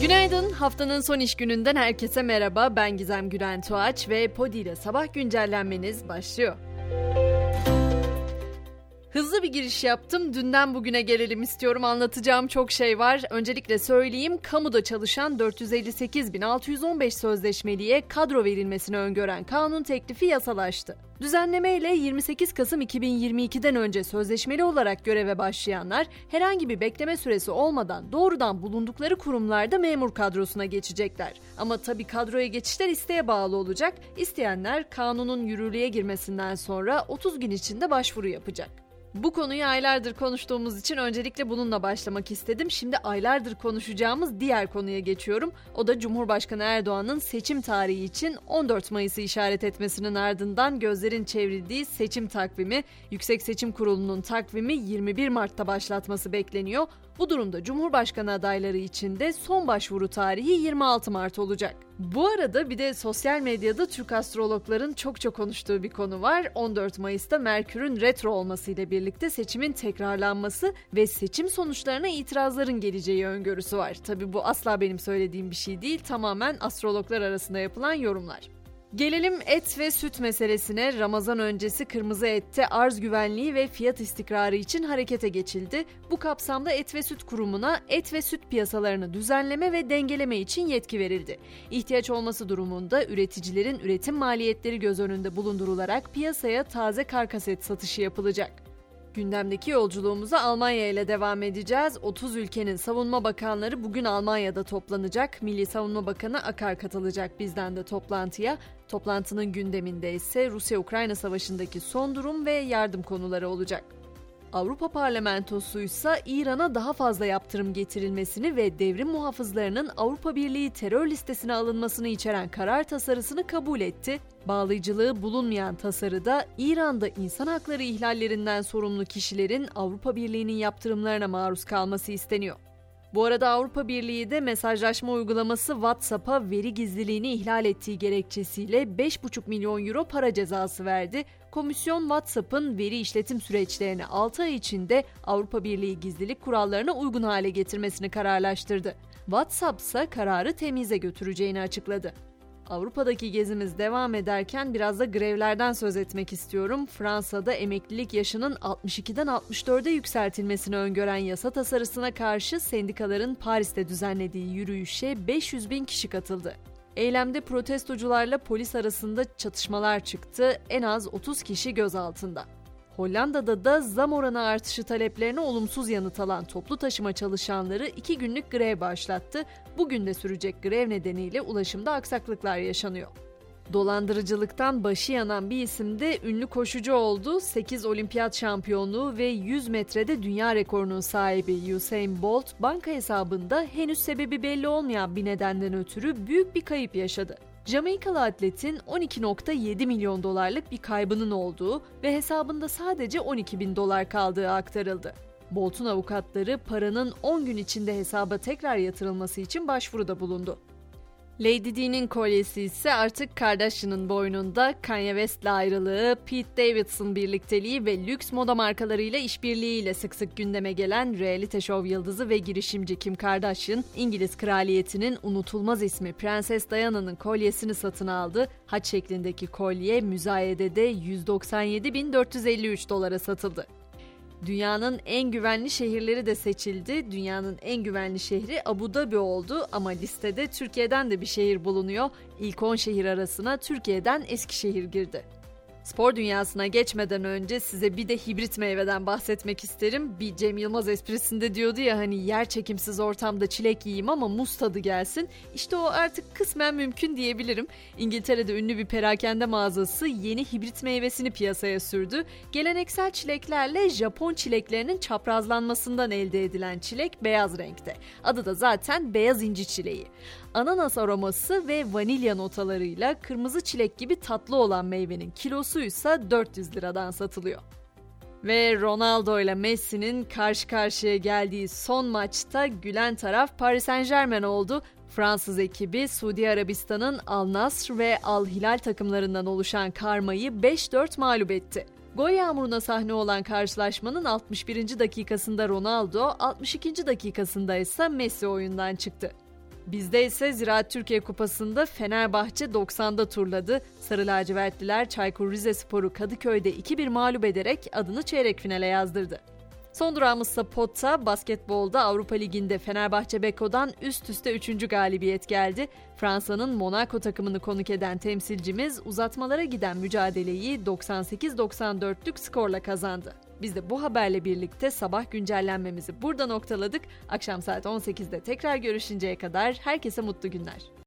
Günaydın. Haftanın son iş gününden herkese merhaba. Ben Gizem Gülen Tuğaç ve Podi ile sabah güncellenmeniz başlıyor. Hızlı bir giriş yaptım. Dünden bugüne gelelim istiyorum. Anlatacağım çok şey var. Öncelikle söyleyeyim. Kamuda çalışan 458.615 sözleşmeliye kadro verilmesini öngören kanun teklifi yasalaştı. Düzenleme ile 28 Kasım 2022'den önce sözleşmeli olarak göreve başlayanlar herhangi bir bekleme süresi olmadan doğrudan bulundukları kurumlarda memur kadrosuna geçecekler. Ama tabii kadroya geçişler isteğe bağlı olacak. İsteyenler kanunun yürürlüğe girmesinden sonra 30 gün içinde başvuru yapacak. Bu konuyu aylardır konuştuğumuz için öncelikle bununla başlamak istedim. Şimdi aylardır konuşacağımız diğer konuya geçiyorum. O da Cumhurbaşkanı Erdoğan'ın seçim tarihi için 14 Mayıs'ı işaret etmesinin ardından gözlerin çevrildiği seçim takvimi, Yüksek Seçim Kurulu'nun takvimi 21 Mart'ta başlatması bekleniyor. Bu durumda Cumhurbaşkanı adayları için de son başvuru tarihi 26 Mart olacak. Bu arada bir de sosyal medyada Türk astrologların çok çok konuştuğu bir konu var. 14 Mayıs'ta Merkür'ün retro olmasıyla birlikte seçimin tekrarlanması ve seçim sonuçlarına itirazların geleceği öngörüsü var. Tabi bu asla benim söylediğim bir şey değil, tamamen astrologlar arasında yapılan yorumlar. Gelelim et ve süt meselesine. Ramazan öncesi kırmızı ette arz güvenliği ve fiyat istikrarı için harekete geçildi. Bu kapsamda Et ve Süt Kurumu'na et ve süt piyasalarını düzenleme ve dengeleme için yetki verildi. İhtiyaç olması durumunda üreticilerin üretim maliyetleri göz önünde bulundurularak piyasaya taze karkas et satışı yapılacak. Gündemdeki yolculuğumuza Almanya ile devam edeceğiz. 30 ülkenin savunma bakanları bugün Almanya'da toplanacak. Milli Savunma Bakanı Akar katılacak bizden de toplantıya. Toplantının gündeminde ise Rusya-Ukrayna savaşındaki son durum ve yardım konuları olacak. Avrupa Parlamentosu ise İran'a daha fazla yaptırım getirilmesini ve devrim muhafızlarının Avrupa Birliği terör listesine alınmasını içeren karar tasarısını kabul etti. Bağlayıcılığı bulunmayan tasarıda İran'da insan hakları ihlallerinden sorumlu kişilerin Avrupa Birliği'nin yaptırımlarına maruz kalması isteniyor. Bu arada Avrupa Birliği de mesajlaşma uygulaması WhatsApp'a veri gizliliğini ihlal ettiği gerekçesiyle 5,5 milyon euro para cezası verdi. Komisyon WhatsApp'ın veri işletim süreçlerini 6 ay içinde Avrupa Birliği gizlilik kurallarına uygun hale getirmesini kararlaştırdı. WhatsApp ise kararı temize götüreceğini açıkladı. Avrupa'daki gezimiz devam ederken biraz da grevlerden söz etmek istiyorum. Fransa'da emeklilik yaşının 62'den 64'e yükseltilmesini öngören yasa tasarısına karşı sendikaların Paris'te düzenlediği yürüyüşe 500 bin kişi katıldı. Eylemde protestocularla polis arasında çatışmalar çıktı. En az 30 kişi gözaltında. Hollanda'da da zam oranı artışı taleplerine olumsuz yanıt alan toplu taşıma çalışanları iki günlük grev başlattı. Bugün de sürecek grev nedeniyle ulaşımda aksaklıklar yaşanıyor. Dolandırıcılıktan başı yanan bir isim de ünlü koşucu oldu. 8 olimpiyat şampiyonluğu ve 100 metrede dünya rekorunun sahibi Usain Bolt banka hesabında henüz sebebi belli olmayan bir nedenden ötürü büyük bir kayıp yaşadı. Jamaikalı atletin 12.7 milyon dolarlık bir kaybının olduğu ve hesabında sadece 12 bin dolar kaldığı aktarıldı. Bolt'un avukatları paranın 10 gün içinde hesaba tekrar yatırılması için başvuruda bulundu. Lady Di'nin kolyesi ise artık Kardashian'ın boynunda Kanye West'le ayrılığı, Pete Davidson birlikteliği ve lüks moda markalarıyla işbirliğiyle sık sık gündeme gelen reality show yıldızı ve girişimci Kim Kardashian, İngiliz kraliyetinin unutulmaz ismi Prenses Diana'nın kolyesini satın aldı. Haç şeklindeki kolye müzayedede 197.453 dolara satıldı. Dünyanın en güvenli şehirleri de seçildi. Dünyanın en güvenli şehri Abu Dhabi oldu ama listede Türkiye'den de bir şehir bulunuyor. İlk 10 şehir arasına Türkiye'den Eskişehir girdi. Spor dünyasına geçmeden önce size bir de hibrit meyveden bahsetmek isterim. Bir Cem Yılmaz esprisinde diyordu ya hani yer çekimsiz ortamda çilek yiyeyim ama muz tadı gelsin. İşte o artık kısmen mümkün diyebilirim. İngiltere'de ünlü bir perakende mağazası yeni hibrit meyvesini piyasaya sürdü. Geleneksel çileklerle Japon çileklerinin çaprazlanmasından elde edilen çilek beyaz renkte. Adı da zaten beyaz inci çileği ananas aroması ve vanilya notalarıyla kırmızı çilek gibi tatlı olan meyvenin kilosu ise 400 liradan satılıyor. Ve Ronaldo ile Messi'nin karşı karşıya geldiği son maçta gülen taraf Paris Saint Germain oldu. Fransız ekibi Suudi Arabistan'ın Al Nasr ve Al Hilal takımlarından oluşan karmayı 5-4 mağlup etti. Gol yağmuruna sahne olan karşılaşmanın 61. dakikasında Ronaldo, 62. dakikasında ise Messi oyundan çıktı. Bizde ise Ziraat Türkiye Kupası'nda Fenerbahçe 90'da turladı. Sarı lacivertliler Çaykur Rizespor'u Kadıköy'de 2-1 mağlup ederek adını çeyrek finale yazdırdı. Son durağımızsa Potta, basketbolda Avrupa Ligi'nde Fenerbahçe Beko'dan üst üste 3. galibiyet geldi. Fransa'nın Monaco takımını konuk eden temsilcimiz uzatmalara giden mücadeleyi 98-94'lük skorla kazandı. Biz de bu haberle birlikte sabah güncellenmemizi burada noktaladık. Akşam saat 18'de tekrar görüşünceye kadar herkese mutlu günler.